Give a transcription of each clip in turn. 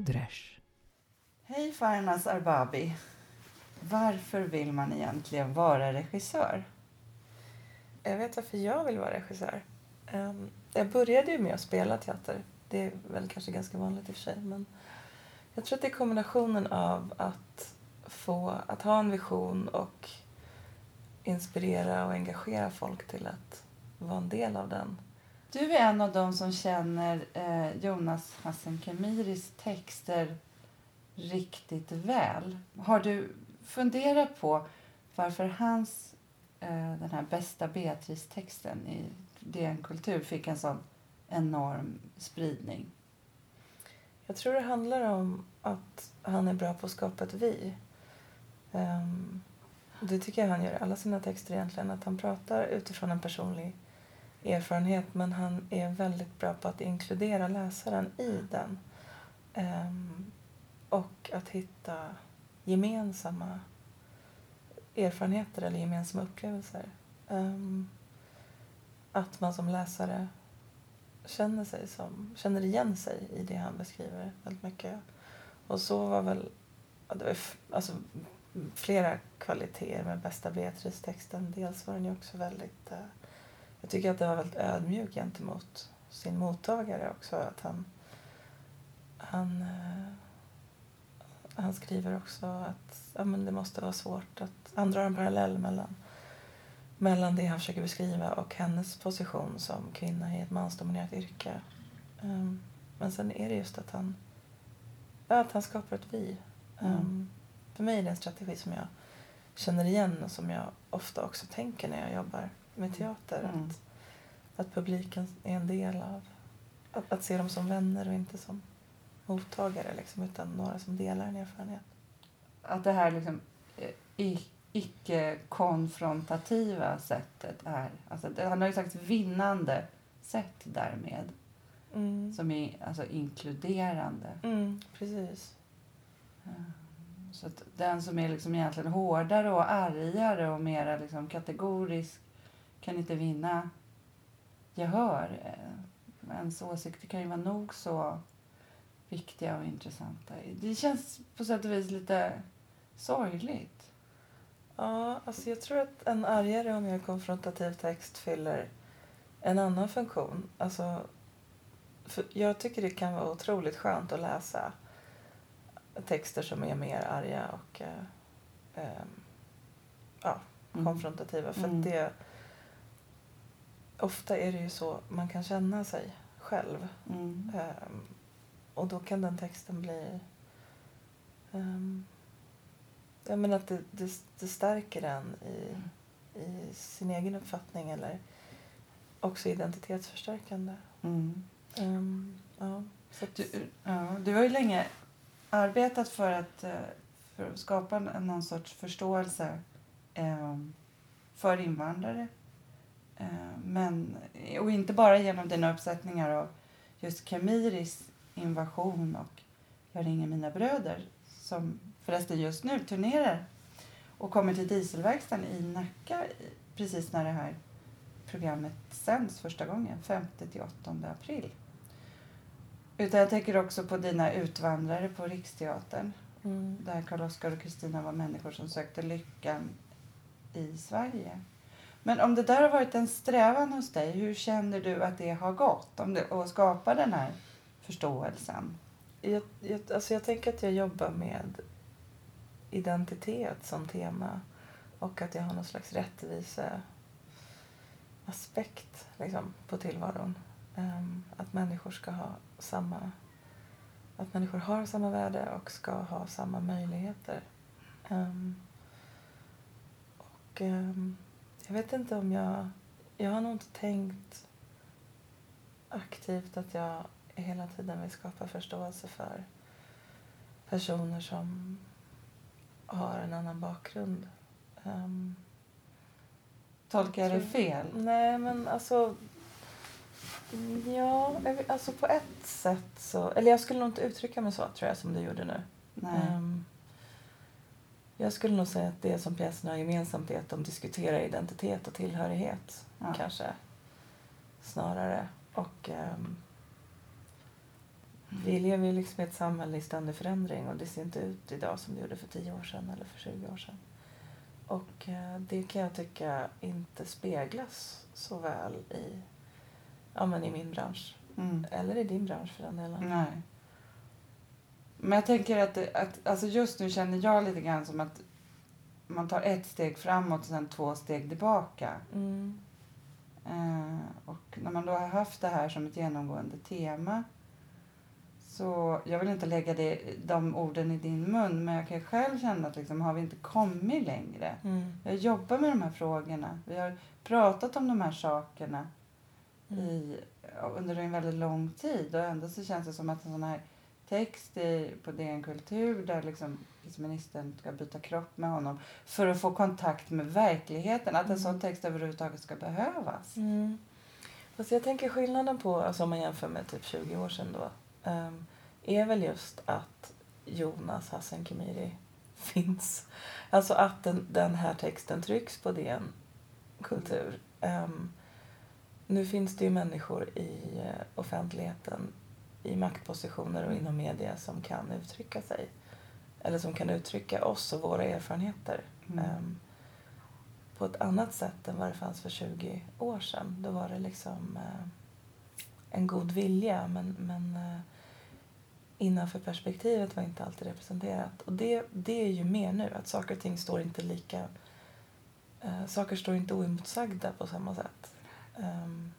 Brodrej. Hej Farnas Arbabi. Varför vill man egentligen vara regissör? Jag vet varför jag vill vara regissör. Ehm, jag började ju med att spela teater. Det är väl kanske ganska vanligt i och för sig. Men jag tror att det är kombinationen av att få att ha en vision och inspirera och engagera folk till att vara en del av den. Du är en av dem som känner eh, Jonas Hassan Khemiris texter riktigt väl. Har du funderat på varför hans, eh, den här bästa Beatrice-texten i DN Kultur fick en sån enorm spridning? Jag tror det handlar om att han är bra på att skapa ett vi. Um, det tycker jag han gör i alla sina texter egentligen. Att han pratar utifrån en personlig erfarenhet men han är väldigt bra på att inkludera läsaren i den. Um, och att hitta gemensamma erfarenheter eller gemensamma upplevelser. Um, att man som läsare känner, sig som, känner igen sig i det han beskriver väldigt mycket. Och så var väl det var alltså, flera kvaliteter med bästa Beatrice-texten. Dels var den ju också väldigt... uh, jag tycker att den var väldigt ödmjuk gentemot sin mottagare också. Att han, han, eh, han skriver också att ja, men det måste vara svårt att... Han drar en parallell mellan mellan det han försöker beskriva och hennes position som kvinna i ett mansdominerat yrke. Ehm, men sen är det just att han, ja, att han skapar ett vi. Mm. Ehm, för mig är det en strategi som jag känner igen och som jag ofta också tänker när jag jobbar med teater. Mm. Att, att publiken är en del av... Att, att se dem som vänner och inte som mottagare liksom, utan några som delar en erfarenhet. Att det här liksom, eh, icke-konfrontativa sättet är... Alltså, han har ju sagt vinnande sätt därmed. Mm. Som är alltså, inkluderande. Mm, precis. Så att den som är liksom egentligen hårdare och argare och mer liksom kategorisk kan inte vinna gehör. Eh, Ens åsikter kan ju vara nog så viktiga och intressanta. Det känns på sätt och vis lite sorgligt. Ja, alltså jag tror att en argare och mer konfrontativ text fyller en annan funktion. Alltså, för jag tycker det kan vara otroligt skönt att läsa texter som är mer arga och eh, ehm, ja, Mm. konfrontativa. För Mm. att det, ofta är det ju så man kan känna sig själv. Mm. Ehm, och då kan den texten bli... Um, jag menar att det, det, det stärker den i, i sin egen uppfattning eller också identitetsförstärkande. Mm. Ehm, ja, så att, Du, ja, du har ju länge arbetat för att, eh, för att skapa en- någon sorts förståelse eh, för invandrare. Eh, men, och inte bara genom dina uppsättningar av just Kemiris invasion och Jag ringer mina bröder som förresten just nu turnerar och kommer till dieselverkstaden i Nacka precis när det här programmet sänds första gången, 5-8 april. Utan jag tänker också på dina utvandrare på Riksteatern mm. där Karl-Oskar och Kristina var människor som sökte lyckan i Sverige. Men om det där har varit en strävan hos dig, hur känner du att det har gått? Om det, att skapa den här förståelsen? Jag, jag, alltså jag tänker att jag jobbar med identitet som tema och att jag har någon slags rättvise aspekt liksom, på tillvaron. Um, att människor ska ha samma att människor har samma värde och ska ha samma möjligheter. Um, och um, jag vet inte om jag... Jag har nog inte tänkt aktivt att jag hela tiden vill skapa förståelse för personer som har en annan bakgrund. Ehm, Tolkar jag det fel? Nej, men alltså... Ja, alltså på ett sätt så... Eller jag skulle nog inte uttrycka mig så, tror jag, som du gjorde nu. Nej. Ehm, jag skulle nog säga att det som pjäserna har gemensamt är att de diskuterar identitet och tillhörighet, Ja. kanske. Snarare. Och ehm, vi lever ju liksom i ett samhälle i ständig förändring och det ser inte ut idag som det gjorde för 10 år sedan eller för 20 år sedan. Och eh, det kan jag tycka inte speglas så väl i, ja, men i min bransch. Mm. Eller i din bransch för den delen. Nej. Men jag tänker att, det, att alltså just nu känner jag lite grann som att man tar ett steg framåt och sen två steg tillbaka. Mm. Eh, och när man då har haft det här som ett genomgående tema så jag vill inte lägga det, de orden i din mun men jag kan själv känna att liksom, har vi inte kommit längre? Mm. Jag jobbar med de här frågorna. Vi har pratat om de här sakerna Mm. i, under en väldigt lång tid och ändå så känns det som att en sån här text i, på DN Kultur där liksom ministern ska byta kropp med honom för att få kontakt med verkligheten. Att en Mm. sån text överhuvudtaget ska behövas. Mm. Fast jag tänker skillnaden på, alltså om man jämför med typ 20 år sedan då, ehm, är väl just att Jonas Hassan Khemiri finns. Alltså att den, den här texten trycks på DN Kultur. Ehm, nu finns det ju människor i eh, offentligheten, i maktpositioner och inom media som kan uttrycka sig. Eller som kan uttrycka oss och våra erfarenheter. Mm. Ehm, på ett annat sätt än vad det fanns för 20 år sedan. Då var det liksom eh, en god vilja men, men eh, innanför perspektivet var inte alltid representerat. Och det, det är ju mer nu, att saker och ting står inte lika... Eh, saker står inte oemotsagda på samma sätt. Ehm,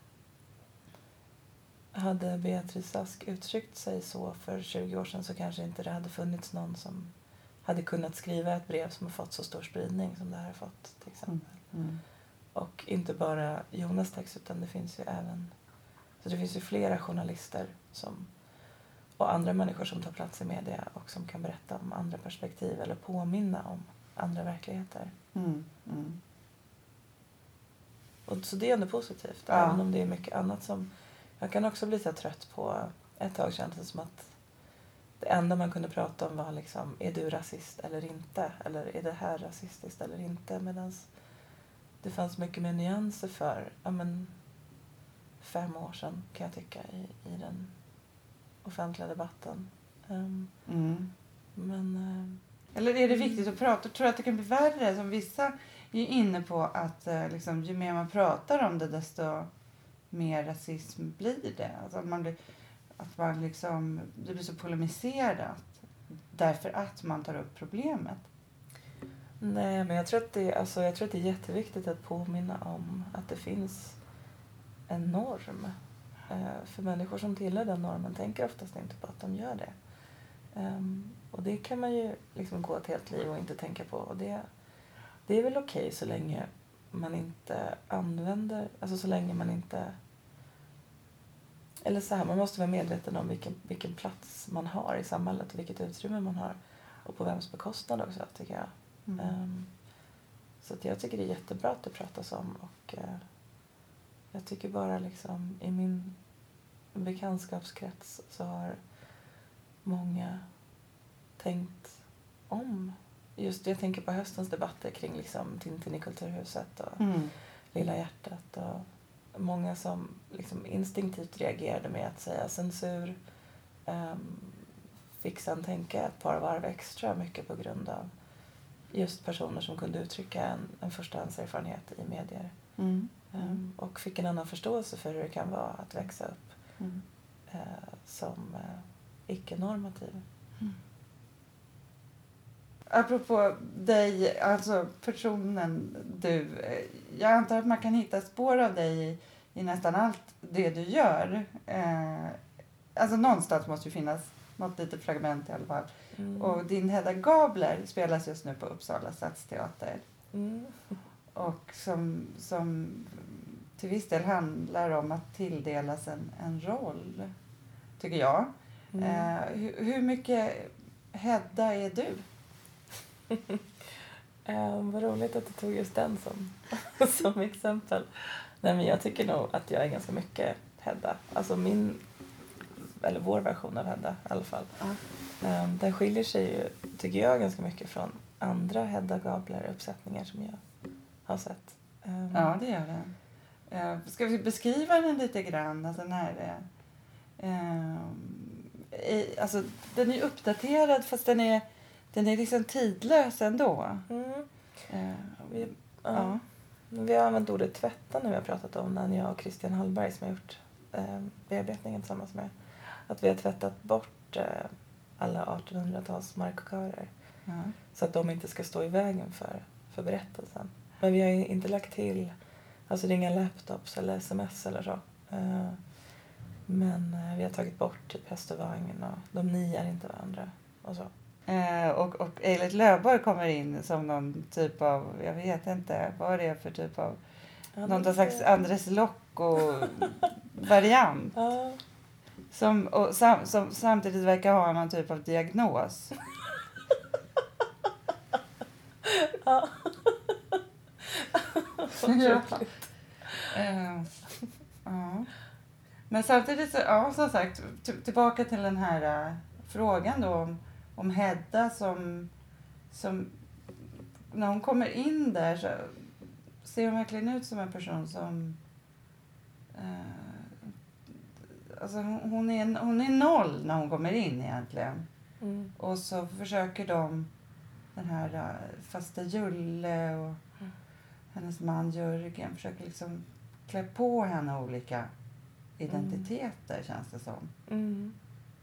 hade Beatrice Ask uttryckt sig så för 20 år sedan så kanske inte det hade funnits någon som hade kunnat skriva ett brev som har fått så stor spridning som det här har fått till exempel. Mm. Och inte bara Jonas text utan det finns ju även så det finns ju flera journalister som och andra människor som tar plats i media och som kan berätta om andra perspektiv eller påminna om andra verkligheter. Mm. Mm. Och så det är ändå positivt, Ja. även om det är mycket annat som... Jag kan också bli så trött på... Ett tag kändes det som att det enda man kunde prata om var liksom, är du rasist eller inte? Eller är det här rasistiskt eller inte? Medan det fanns mycket mer nyanser för ja, men, fem år sedan, kan jag tycka, i, i den offentliga debatten. Ehm, Mm. men... ehm, Eller är det viktigt att prata? Tror du att det kan bli värre? Som vissa är inne på att eh, liksom, ju mer man pratar om det desto mer rasism blir det. Alltså att man blir, att man liksom, det blir så polemiserat därför att man tar upp problemet. Nej, men jag tror, att det, alltså, jag tror att det är jätteviktigt att påminna om att det finns en norm. Eh, för människor som tillhör den normen tänker oftast inte på att de gör det. Ehm, och det kan man ju liksom gå ett helt liv och inte tänka på. Och det, det är väl okej så länge man inte använder, alltså så länge man inte... Eller så här, man måste vara medveten om vilken, vilken plats man har i samhället och vilket utrymme man har. Och på vems bekostnad också, tycker jag. Mm. Ehm, så att jag tycker det är jättebra att det pratas om och eh, jag tycker bara liksom i min bekantskapskrets så har många tänkt om. Just jag tänker på höstens debatter kring liksom Tintin i Kulturhuset och Mm. Lilla hjärtat och många som liksom instinktivt reagerade med att säga censur um, fick sen tänka ett par varv extra mycket på grund av just personer som kunde uttrycka en, en förstahandserfarenhet i medier. Mm. Ehm, och fick en annan förståelse för hur det kan vara att växa upp Mm. eh, som eh, icke-normativ. Apropå dig, alltså personen du. eh, Jag antar att man kan hitta spår av dig i, i nästan allt det du gör. Eh, alltså någonstans måste ju finnas något litet fragment i alla fall. Mm. Och din Hedda Gabler spelas just nu på Uppsala stadsteater. Mm. Och och som, som till viss del handlar om att tilldelas en, en roll, tycker jag. Mm. Eh, hur, hur mycket Hedda är du? Eh, vad roligt att du tog just den som, som exempel. Nej, men jag tycker nog att jag är ganska mycket Hedda. Alltså min, eller vår version av Hedda i alla fall. Ja. Eh, den skiljer sig ju, tycker jag, ganska mycket från andra Hedda Gabler-uppsättningar som jag har sett. Eh, Ja, det gör den. Eh, ska vi beskriva den lite grann? Alltså när det, eh, i, alltså, den är uppdaterad fast den är, den är liksom tidlös ändå. Mm. Eh, Vi, ja. Vi har använt ordet tvätta när vi har pratat om den, jag och Christian Hallberg som har gjort eh, bearbetningen tillsammans med. Att vi har tvättat bort eh, alla 1800-tals markörer Ja. så att de inte ska stå i vägen för, för berättelsen. Men vi har inte lagt till, alltså det är inga laptops eller sms eller så. Eh, men eh, vi har tagit bort typ häst och vagn och de niar inte varandra och så. Eh, och, och Eilert Löfborg kommer in som någon typ av, jag vet inte vad det är för typ av, Ja, någon slags Andres Locco-variant. Ja, Som, och sam, som samtidigt verkar ha någon typ av diagnos. ja. Ja. Eh, ja. Men samtidigt, så, ja, som sagt, tillbaka till den här eh, frågan då om, om Hedda som, som... När hon kommer in där så ser hon verkligen ut som en person som... Eh, alltså hon, är, hon är noll när hon kommer in egentligen. Mm. Och så försöker de, den här uh, faste Julle och Mm. hennes man Jörgen, försöker liksom klä på henne olika identiteter känns det som. Mm.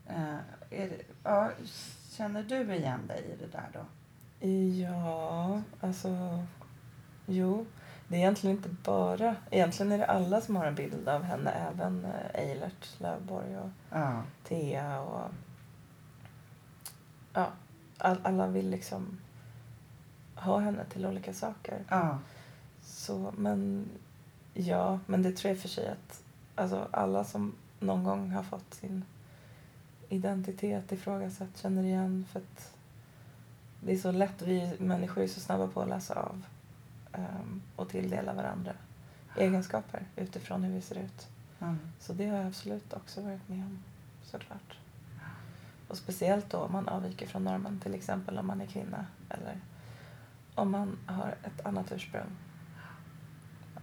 Eh, är ja, känner du igen dig i det där då? Ja, alltså... Jo, det är egentligen inte bara... Egentligen är det alla som har en bild av henne, även eh, Eilert Löfborg och Ja. Thea och... Ja, all, alla vill liksom ha henne till olika saker. Ja. Så, men ja, men det tror jag för sig att alltså, alla som någon gång har fått sin identitet ifrågasatt känner igen för att det är så lätt, vi människor är så snabba på att läsa av ehm, och tilldela varandra egenskaper utifrån hur vi ser ut. ja. Så det har jag absolut också varit med om, såklart. Och speciellt då om man avviker från normen, till exempel om man är kvinna eller om man har ett annat ursprung.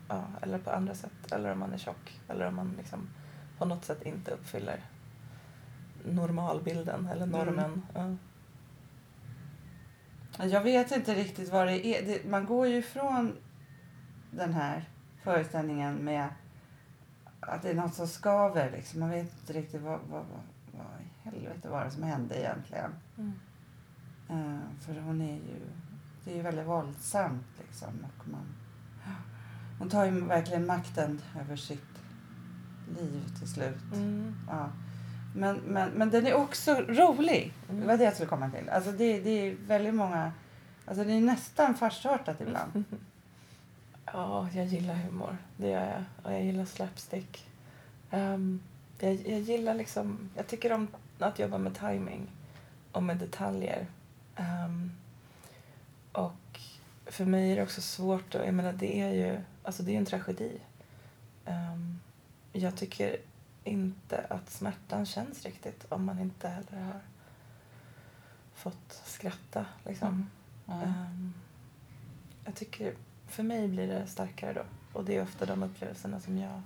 Ja, eller på andra sätt. Eller om man är tjock. Eller om man liksom på något sätt inte uppfyller normalbilden eller normen. Ja. Jag vet inte riktigt vad det är. Det, man går ju ifrån den här föreställningen med att det är något som skaver. Liksom. Man vet inte riktigt vad, vad, vad, vad i helvete var det som hände egentligen. Mm. Eh, för hon är ju, det är ju väldigt våldsamt liksom. Och man, hon tar ju verkligen makten över sitt liv till slut. Mm. Ja. Men, men, men den är också rolig. Mm. Det var det jag skulle komma till. Alltså det, det är väldigt många... Alltså det är nästan farsartat ibland. Ja, jag gillar humor. Det gör jag. Och jag gillar slapstick. Ehm, jag, jag gillar liksom... Jag tycker om att jobba med timing och med detaljer. Ehm, och för mig är det också svårt att... Jag menar, det är ju alltså det är en tragedi. Ehm, jag tycker inte att smärtan känns riktigt om man inte heller har fått skratta. Liksom. Ja. Ehm, jag tycker, för mig blir det starkare då. Och det är ofta de upplevelserna som jag...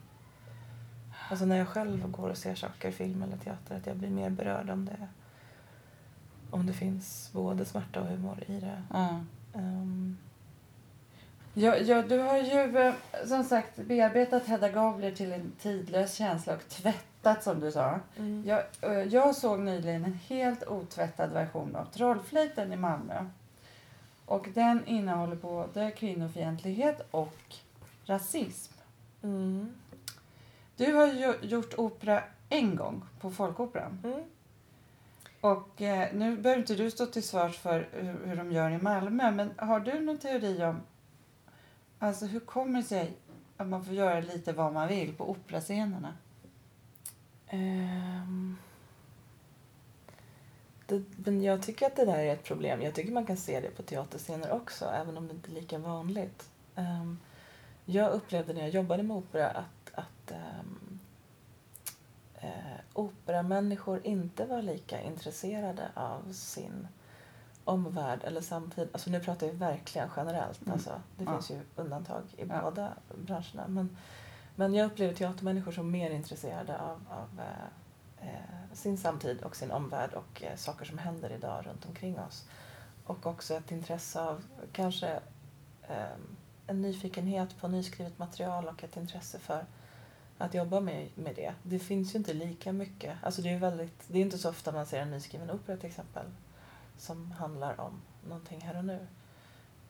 Alltså när jag själv går och ser saker, film eller teater, att jag blir mer berörd om det om det finns både smärta och humor i det. Ja. Ehm, Ja, ja, du har ju eh, som sagt bearbetat Hedda Gabler till en tidlös känsla och tvättat som du sa. mm. Jag, eh, jag såg nyligen en helt otvättad version av Trollflöjten i Malmö. Och den innehåller både kvinnofientlighet och rasism. Mm. Du har ju gjort opera en gång på Folkoperan. Mm. Och eh, nu behöver inte du stå till svars för hur, hur de gör i Malmö, men har du någon teori om Alltså hur kommer det sig att man får göra lite vad man vill på operascenerna? Um, det, men jag tycker att det där är ett problem. Jag tycker man kan se det på teaterscener också, även om det inte är lika vanligt. Um, jag upplevde när jag jobbade med opera att, att um, eh, operamänniskor inte var lika intresserade av sin omvärld eller samtid. Alltså nu pratar jag verkligen generellt. Mm. Alltså, det Ja. finns ju undantag i Ja. båda branscherna. Men, men jag upplever teatermänniskor som mer intresserade av, av eh, eh, sin samtid och sin omvärld och eh, saker som händer idag runt omkring oss. Och också ett intresse av kanske eh, en nyfikenhet på nyskrivet material och ett intresse för att jobba med, med det. Det finns ju inte lika mycket. Alltså det är väldigt, det är inte så ofta man ser en nyskriven opera till exempel som handlar om någonting här och nu.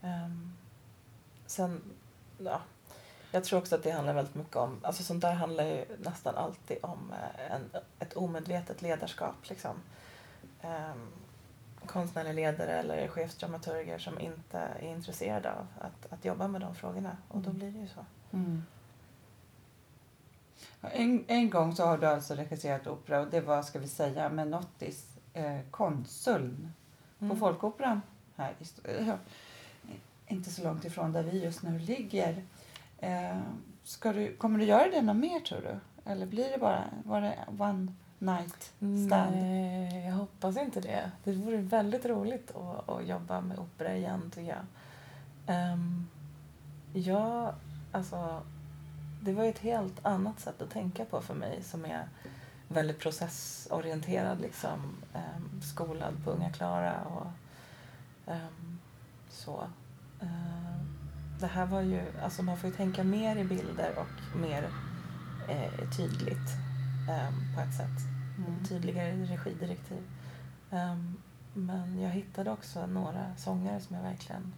Ehm, sen, ja, jag tror också att det handlar väldigt mycket om, alltså sånt där handlar ju nästan alltid om eh, en, ett omedvetet ledarskap liksom. Um, konstnärliga ledare eller chefsdramaturger som inte är intresserade av att, att jobba med de frågorna och då Mm. blir det ju så. En, en gång så har du alltså regisserat opera och det var, ska vi säga, Menottis eh, konsuln på Mm. Folkoperan här i ja, inte så långt ifrån där vi just nu ligger. Eh, ska du, kommer du göra det något mer tror du? Eller blir det bara var det one night stand? Nej, jag hoppas inte det. Det vore väldigt roligt att, att jobba med opera igen, tycker jag. Um, ja, alltså, det var ju ett helt annat sätt att tänka på för mig som är väldigt processorienterad, liksom, um, skolad på Unga Klara och um, så. Uh, det här var ju, alltså man får ju tänka mer i bilder och mer eh, tydligt um, på ett sätt Mm. tydligare regidirektiv. Men jag hittade också några sångare som jag verkligen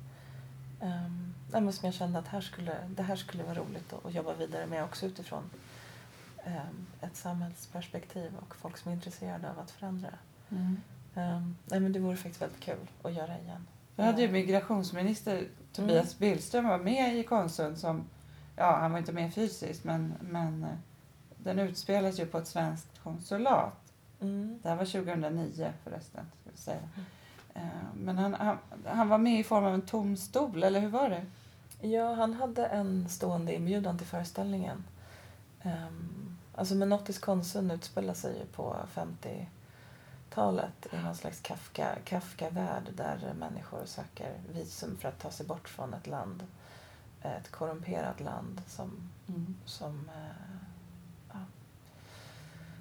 um, som jag kände att här skulle, det här skulle vara roligt att, att jobba vidare med också utifrån ett samhällsperspektiv och folk som är intresserade av att förändra. Mm. Um, nej, men det vore faktiskt väldigt kul att göra igen. Vi hade ju migrationsminister Tobias Billström var med i konsuln som, ja han var inte med fysiskt men, men eh, den utspelas ju på ett svenskt konsulat. Mm. Det här var 2009 förresten. Ska vi säga. Eh, Men han, han, han var med i form av en tom stol, eller hur var det? Ja, han hade en stående inbjudan till föreställningen. Um, alltså Menottis Konsum utspelar sig ju på 50-talet i någon slags Kafka, Kafka-värld där människor söker visum för att ta sig bort från ett land. Ett korrumperat land som, som eh, ja.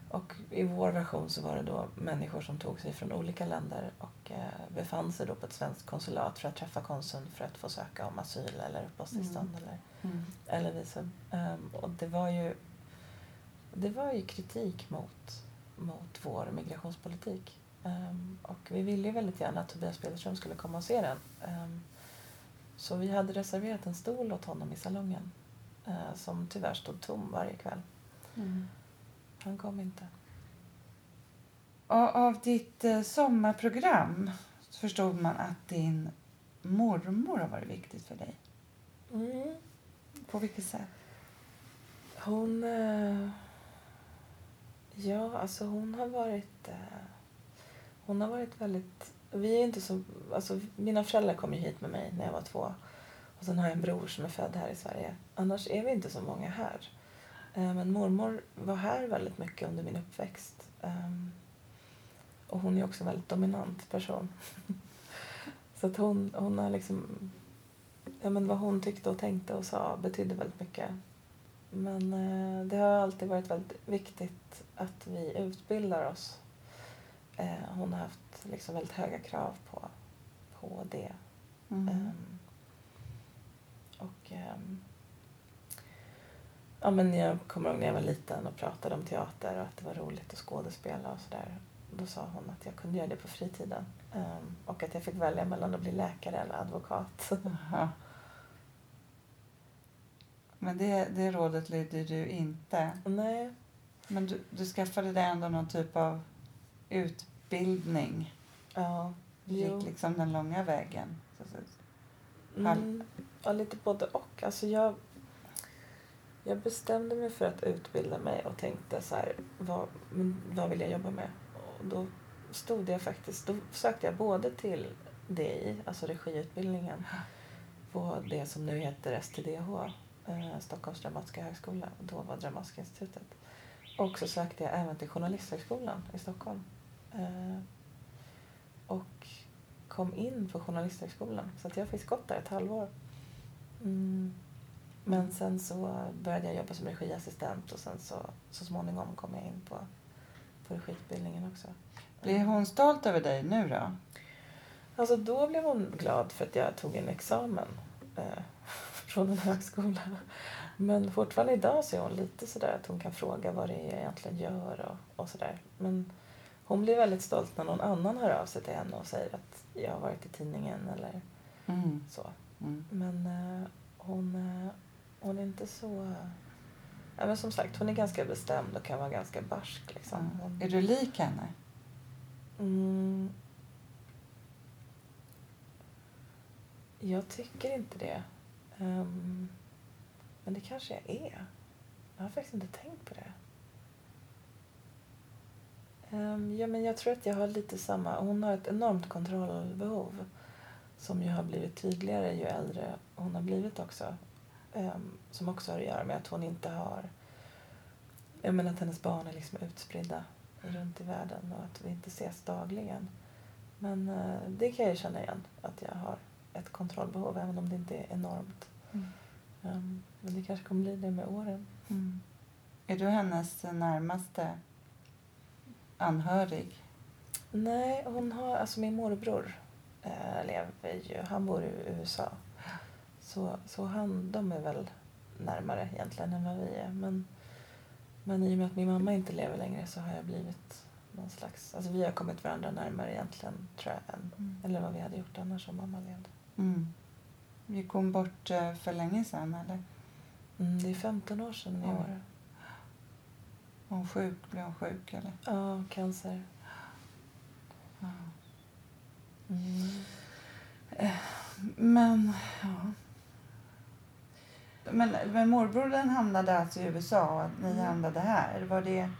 Och i vår version så var det då människor som tog sig från olika länder och eh, befann sig då på ett svenskt konsulat för att träffa konsuln för att få söka om asyl eller uppehållstillstånd eller, eller visum. Ehm, och det var ju det var ju kritik mot, mot vår migrationspolitik. Ehm, och vi ville ju väldigt gärna att Tobias Billström skulle komma och se den. Ehm, så vi hade reserverat en stol åt honom i salongen eh, som tyvärr stod tom varje kväll. Han kom inte. Och av ditt eh, sommarprogram förstod man att din mormor har varit viktigt för dig. På vilket sätt? Hon... Eh, ja, alltså hon har varit... Eh, hon har varit väldigt... Vi är inte så... Alltså, mina föräldrar kom ju hit med mig när jag var två. Och sen har jag en bror som är född här i Sverige. Annars är vi inte så många här. Eh, men mormor var här väldigt mycket under min uppväxt. Eh, och hon är också en väldigt dominant person. så att hon, hon har liksom... Ja, men vad hon tyckte och tänkte och sa betydde väldigt mycket. Men eh, det har alltid varit väldigt viktigt att vi utbildar oss. Eh, hon har haft liksom väldigt höga krav på, på det. Mm. Ehm, och ehm, ja, men jag kommer ihåg när jag var liten och pratade om teater och att det var roligt att skådespela och sådär. Då sa hon att jag kunde göra det på fritiden. Ehm, och att jag fick välja mellan att bli läkare eller advokat. Men det, det rådet lydde du inte. Nej, Men du, du skaffade dig ändå någon typ av utbildning. ja. Du gick liksom den långa vägen. Så, så. Mm. Ja, lite både och. Alltså jag, jag bestämde mig för att utbilda mig och tänkte så här, vad, vad vill jag jobba med? Och då stod jag faktiskt, då sökte jag både till DI, alltså regiutbildningen, på det som nu heter STDH, eh, Stockholms dramatiska högskola, då var Dramatiska institutet. Och så sökte jag även till Journalisthögskolan i Stockholm. Eh, och kom in på Journalisthögskolan. Så att jag fick gått där ett halvår. Mm. Men sen så började jag jobba som regiassistent och sen så, så småningom kom jag in på, på regiutbildningen också. Blir hon stolt över dig nu då? Alltså då blev hon glad för att jag tog en examen eh, från en högskola. Men fortfarande idag så är hon lite sådär att hon kan fråga vad det är jag egentligen gör och, och sådär. Men hon blir väldigt stolt när någon annan hör av sig till henne och säger att jag har varit i tidningen eller Mm. så. Mm. Men eh, hon, eh, hon är inte så... Ja, men som sagt, hon är ganska bestämd och kan vara ganska barsk. Liksom. Hon, Är du lik henne? mm, jag tycker inte det. Ehm, men det kanske jag är. Jag har faktiskt inte tänkt på det. Um, ja, men jag tror att jag har lite samma... Hon har ett enormt kontrollbehov som ju har blivit tydligare ju äldre hon har blivit också. Um, som också har att göra med att hon inte har... Jag menar att hennes barn är liksom utspridda runt i världen och att vi inte ses dagligen. Men uh, det kan jag känna igen, att jag har ett kontrollbehov även om det inte är enormt. Mm. Ehm, men det kanske kommer bli det med åren. Mm. Är du hennes närmaste anhörig? Nej, hon har, alltså min morbror eh, lever ju, han bor i USA. Så, så han, de är väl närmare egentligen än vad vi är. Men, men i och med att min mamma inte lever längre så har jag blivit någon slags, alltså vi har kommit varandra närmare egentligen tror jag än, Mm. eller vad vi hade gjort annars om mamma levde. Mm. Gick hon bort eh, för länge sedan eller? Mm, det är 15 år sedan i Oj. år. Var hon sjuk? Blev hon sjuk eller? Ja, cancer. Ja. Mm. Men, ja. Men, men morbrodern hamnade alltså i USA och ni Mm. hamnade här. Var det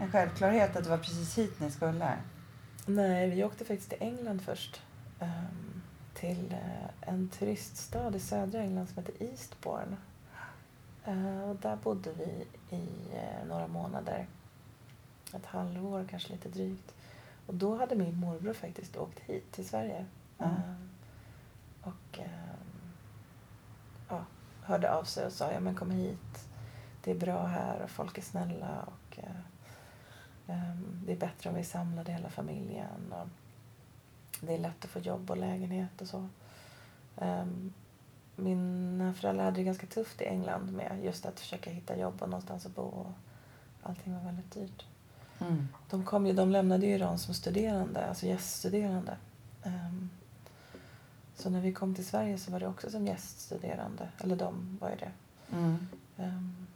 en självklarhet att det var precis hit ni skulle? Nej, vi åkte faktiskt till England först. ehm, till eh, en turiststad i södra England som heter Eastbourne. Eh, och där bodde vi i eh, några månader. Ett halvår, kanske lite drygt. Och då hade min morbror faktiskt åkt hit till Sverige. Ehm, och ja, hörde av sig och sa ja men kom hit. Det är bra här och folk är snälla. och eh, ehm, Det är bättre om vi är samlade hela familjen. Och det är lätt att få jobb och lägenhet och så. Ehm, Mina föräldrar hade det ganska tufft i England med just att försöka hitta jobb och någonstans att bo. Och allting var väldigt dyrt. Mm. De, kom ju, de lämnade ju Iran som studerande, alltså gäststuderande. Ehm, så när vi kom till Sverige så var det också som gäststuderande. Eller de var ju det. Mm. Ehm,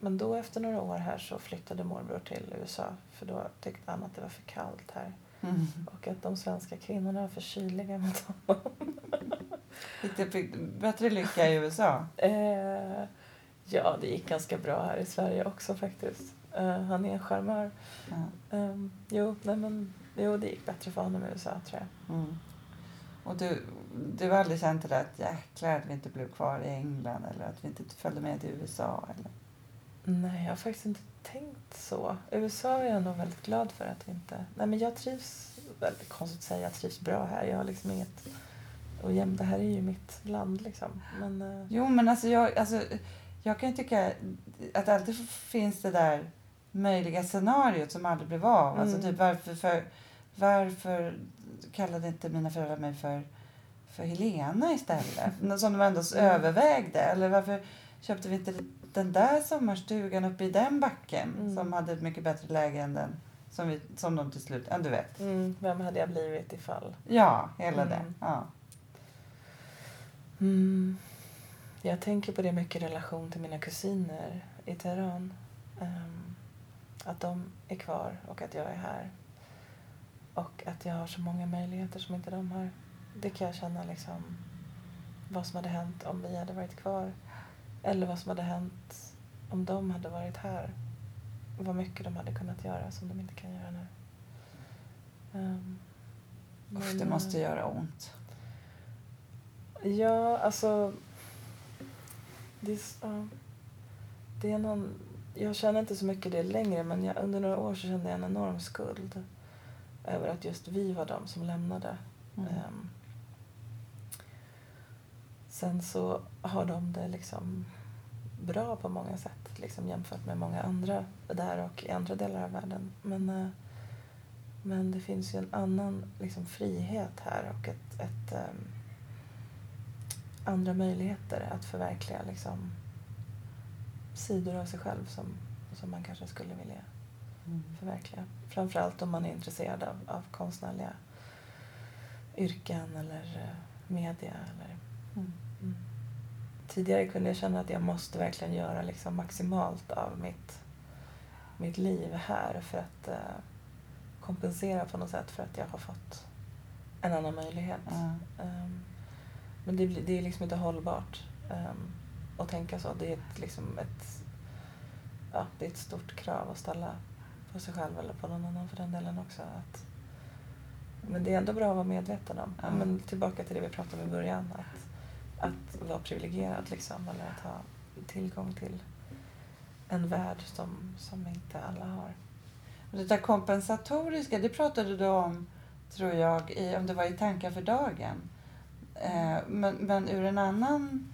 men då efter några år här så flyttade morbror till USA. För då tyckte han att det var för kallt här. Mm. Och att de svenska kvinnorna var för kyliga mot honom. Du bättre lycka i USA? Eh, ja, det gick ganska bra här i Sverige också faktiskt. Eh, han är en charmör. Ja. Ehm, jo, nej men, jo, det gick bättre för honom i USA tror jag. Mm. Och du, du har aldrig känt det där att jäklar att vi inte blev kvar i England eller att vi inte följde med till USA? Eller? Nej, jag har faktiskt inte tänkt så. USA är jag nog väldigt glad för att vi inte... Nej, men jag trivs... Väldigt konstigt att säga, jag trivs bra här. Jag har liksom inget... Och jäm, det här är ju mitt land liksom. Men... eh, Jo, men alltså jag, alltså, jag kan ju tycka att det alltid finns det där möjliga scenariot som aldrig blev av. Alltså Mm. typ varför, för, varför kallade inte mina föräldrar mig för, för Helena istället? Som de ändå övervägde. Eller varför köpte vi inte den där sommarstugan uppe i den backen Mm. som hade ett mycket bättre läge än den som, vi, som de till slut... Ja, du vet. mm, vem hade jag blivit ifall? Ja, hela Mm. det. Ja. Mm. Jag tänker på det mycket i relation till mina kusiner i Teheran. Ehm, att de är kvar och att jag är här. Och att jag har så många möjligheter som inte de har. Det kan jag känna liksom vad som hade hänt om vi hade varit kvar. Eller vad som hade hänt om de hade varit här. Vad mycket de hade kunnat göra som de inte kan göra nu. Um, Usch, det måste göra ont. Ja, alltså... Det är, ja, det är någon, jag känner inte så mycket det längre men jag, under några år så kände jag en enorm skuld över att just vi var de som lämnade. Mm. Ehm, sen så har de det liksom bra på många sätt liksom jämfört med många andra där och i andra delar av världen. Men, eh, men det finns ju en annan liksom, frihet här och ett, ett, ehm, andra möjligheter att förverkliga liksom, sidor av sig själv som, som man kanske skulle vilja Mm. förverkliga. Framförallt om man är intresserad av, av konstnärliga yrken eller eh, media. Eller. Tidigare kunde jag känna att jag måste verkligen göra liksom maximalt av mitt, mitt liv här för att eh, kompensera på något sätt för att jag har fått en annan möjlighet. Ja. Ehm, men det, det är liksom inte hållbart um, att tänka så. Det är ett, liksom ett, ja, det är ett stort krav att ställa på sig själv eller på någon annan för den delen också. Att, men det är ändå bra att vara medveten om. Ja. Men tillbaka till det vi pratade om i början. Att, att vara privilegierad liksom, eller att ha tillgång till en värld som, som inte alla har. Och Det där kompensatoriska, det pratade du om, tror jag, i, om det var i Tankar för dagen. Eh, men, men ur en annan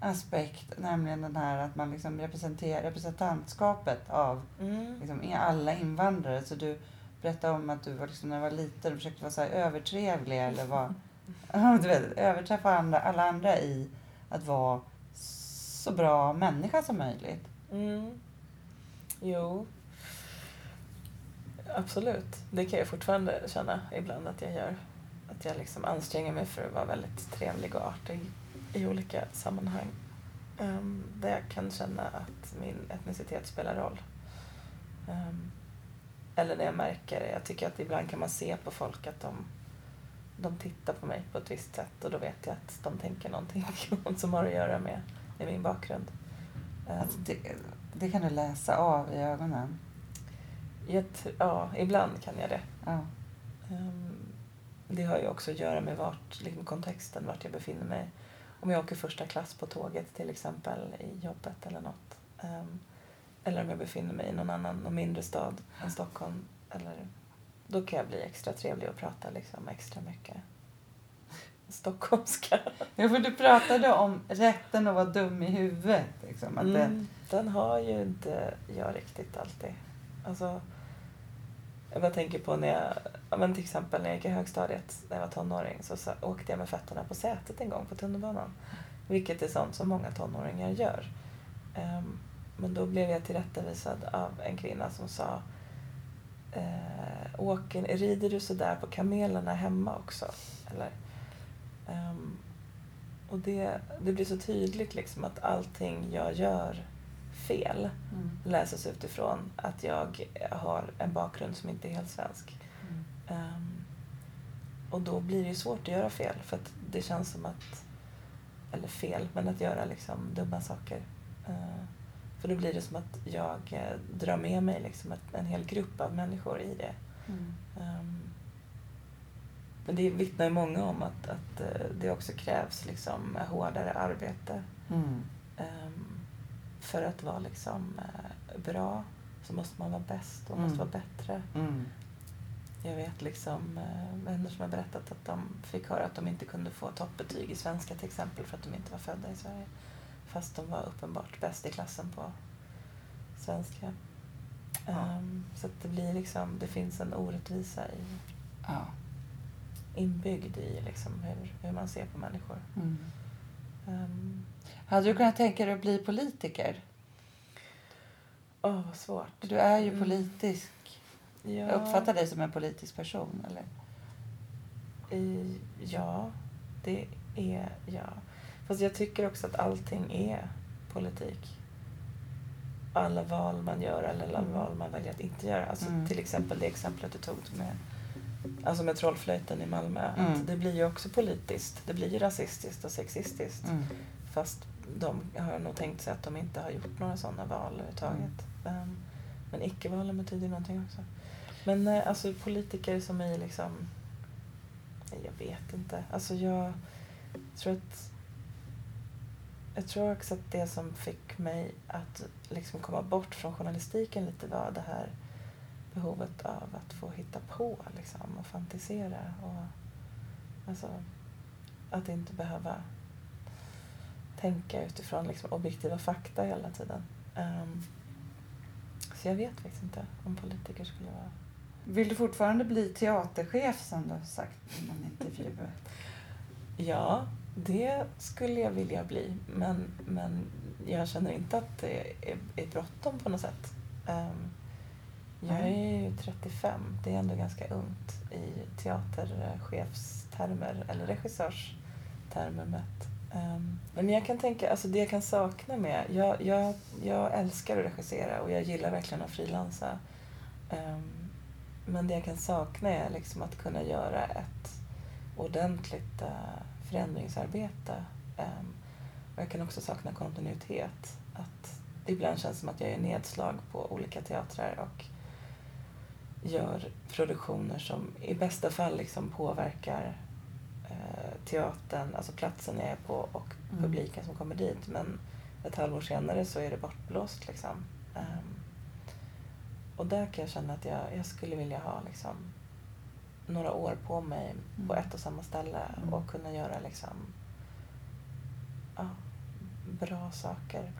aspekt, nämligen den här att man liksom representerar representantskapet av Mm. liksom, alla invandrare. Så du berättade om att du var, liksom, när du var liten och försökte vara så övertrevlig eller vara, ja, du vet, överträffa andra, alla andra i att vara så bra människa som möjligt. Mm. Jo. Absolut. Det kan jag fortfarande känna ibland att jag gör. Att jag liksom anstränger mig för att vara väldigt trevlig och artig i olika sammanhang. Um, där jag kan känna att min etnicitet spelar roll. Um, eller när jag märker, jag tycker att ibland kan man se på folk att de, de tittar på mig på ett visst sätt och då vet jag att de tänker någonting som har att göra med, med min bakgrund. Ehm, Att det, det kan du läsa av i ögonen. Ja, ibland kan jag det. Ja. Ehm, det har ju också att göra med vart, liksom kontexten, vart jag befinner mig. Om jag åker första klass på tåget till exempel i jobbet eller något. Ehm, eller om jag befinner mig i någon annan, någon mindre stad än Stockholm. Eller, då kan jag bli extra trevlig och prata liksom extra mycket stockholmska. Ja, för du pratade om rätten att vara dum i huvudet. Liksom, att det, Mm, den har ju inte jag riktigt alltid. Alltså, jag bara tänker på när jag, ja, men till exempel när jag gick i högstadiet när jag var tonåring så, så åkte jag med fötterna på sätet en gång på tunnelbanan. Vilket är sånt som många tonåringar gör. Ehm, men då blev jag tillrättavisad av en kvinna som sa eh, Åker, rider du så där på kamelerna hemma också? Eller, ehm, och det, det blir så tydligt liksom att allting jag gör fel mm. läses utifrån att jag har en bakgrund som inte är helt svensk. Mm. Ehm, och då blir det ju svårt att göra fel för att det känns som att, eller fel, men att göra liksom dumma saker. Eh, för då blir det som att jag eh, drar med mig liksom en hel grupp av människor i det. Mm. Ehm, men det vittnar ju många om att, att eh, det också krävs liksom hårdare arbete Mm. Ehm, för att vara liksom eh, bra så måste man vara bäst och Mm. måste vara bättre. Mm. Jag vet liksom vänner som har berättat att de fick höra att de inte kunde få toppbetyg i svenska till exempel för att de inte var födda i Sverige. Fast de var uppenbart bäst i klassen på svenska. Ja. Ehm, så det blir liksom, det finns en orättvisa i, Ja. inbyggd i liksom hur, hur man ser på människor. Mm. Ehm, Hade du kunnat tänka dig att bli politiker? Åh, vad svårt. Du är ju Mm. politisk. Ja. Jag uppfattar dig som en politisk person. Eller? I, ja, det är jag. Fast jag tycker också att allting är politik. Alla val man gör eller alla Mm. val man väljer att inte göra. Alltså Mm. Till exempel det exemplet du tog med, Alltså med Trollflöjten i Malmö. Mm. Att det blir ju också politiskt. Det blir ju rasistiskt och sexistiskt. Mm. Fast de har nog tänkt sig att de inte har gjort några sådana val överhuvudtaget. Ehm, men icke-valen betyder ju någonting också. Men eh, alltså politiker som är liksom... Jag vet inte. Alltså jag tror att... Jag tror också att det som fick mig att liksom komma bort från journalistiken lite var det här behovet av att få hitta på liksom, och fantisera. Och, alltså, att inte behöva tänka utifrån liksom, objektiva fakta hela tiden. Ehm, så jag vet faktiskt inte om politiker skulle vara... Vill du fortfarande bli teaterchef som du har sagt i någon intervju? Ja, det skulle jag vilja bli. Men, men jag känner inte att det är, är bråttom på något sätt. Ehm, jag är ju 35. Det är ändå ganska ungt i teaterchefstermer eller regissörstermer mätt. Ehm, men jag kan tänka, alltså det jag kan sakna med, jag, jag, jag älskar att regissera och jag gillar verkligen att frilansa. Ehm, men det jag kan sakna är liksom att kunna göra ett ordentligt eh, förändringsarbete. Ehm, och jag kan också sakna kontinuitet. Att det ibland känns som att jag gör nedslag på olika teatrar och gör produktioner som i bästa fall liksom påverkar eh, teatern, alltså platsen jag är på och Mm. publiken som kommer dit. Men ett halvår senare så är det bortblåst. Liksom. Ehm, och där kan jag känna att jag, jag skulle vilja ha liksom, några år på mig på Mm. ett och samma ställe Mm. och kunna göra liksom, ja, bra saker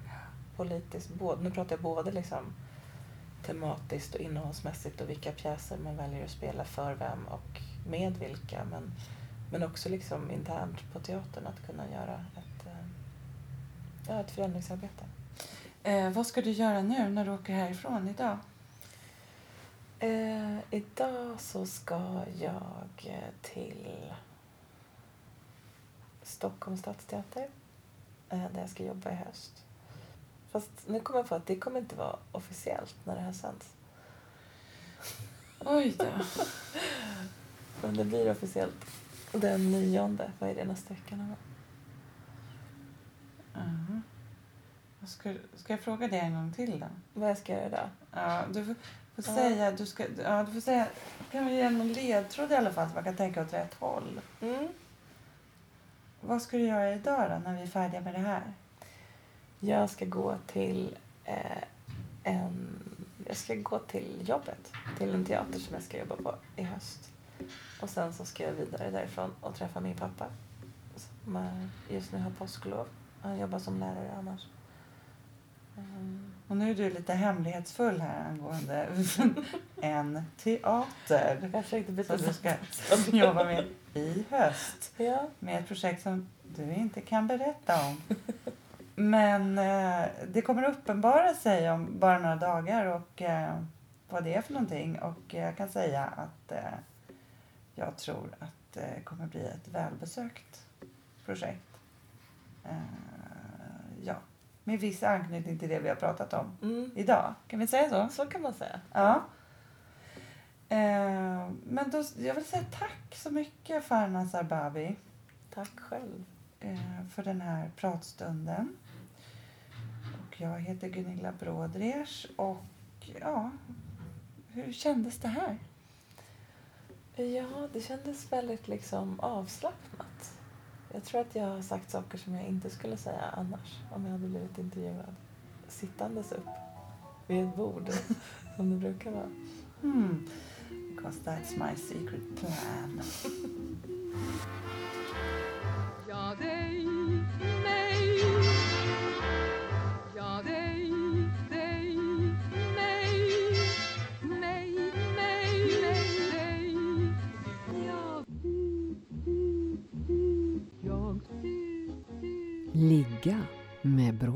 politiskt. Både, nu pratar jag både liksom, tematiskt och innehållsmässigt och vilka pjäser man väljer att spela för vem och med vilka. Men, men också liksom internt på teatern att kunna göra ett, eh, ja, ett förändringsarbete. Eh, vad ska du göra nu när du åker härifrån idag? Eh, idag så ska jag till Stockholms stadsteater eh, där jag ska jobba i höst. Fast nu kommer jag på att det kommer inte vara officiellt när det här sänds. Oj då. Men det blir officiellt den nionde. Vad är det nästa vecka? nu? Mhm. Ska, ska jag fråga dig en gång till då? Vad jag ska göra idag? Ja, du får, får Ja. säga, du ska, ja, du får säga, kan vi ge någon ledtråd i alla fall så man kan tänka åt rätt håll. Mm. Vad ska du göra idag då när vi är färdiga med det här? Jag ska gå till eh, en... Jag ska gå till jobbet. Till en teater som jag ska jobba på i höst. Och sen så ska jag vidare därifrån och träffa min pappa. Som eh, just nu har påsklov. Han jobbar som lärare annars. Mm. Och nu är du lite hemlighetsfull här angående en teater Jag försökte byta som du ska jobba med i höst. Ja. Med ett projekt som du inte kan berätta om. Men eh, det kommer uppenbara sig om bara några dagar och eh, vad det är för någonting. Och jag kan säga att eh, jag tror att det kommer bli ett välbesökt projekt. Eh, ja, med viss anknytning till det vi har pratat om Mm. idag. Kan vi säga så? Så kan man säga. Ja. Eh, men då, jag vill säga tack så mycket Farnaz Arbabi Tack själv. eh, för den här pratstunden. Och jag heter Gunilla Brådrers och ja, hur kändes det här? Ja, det kändes väldigt liksom avslappnat. Jag tror att jag har sagt saker som jag inte skulle säga annars om jag hade blivit intervjuad. Sittandes upp vid ett bord, som det brukar vara. Hmm. Because that's my secret plan.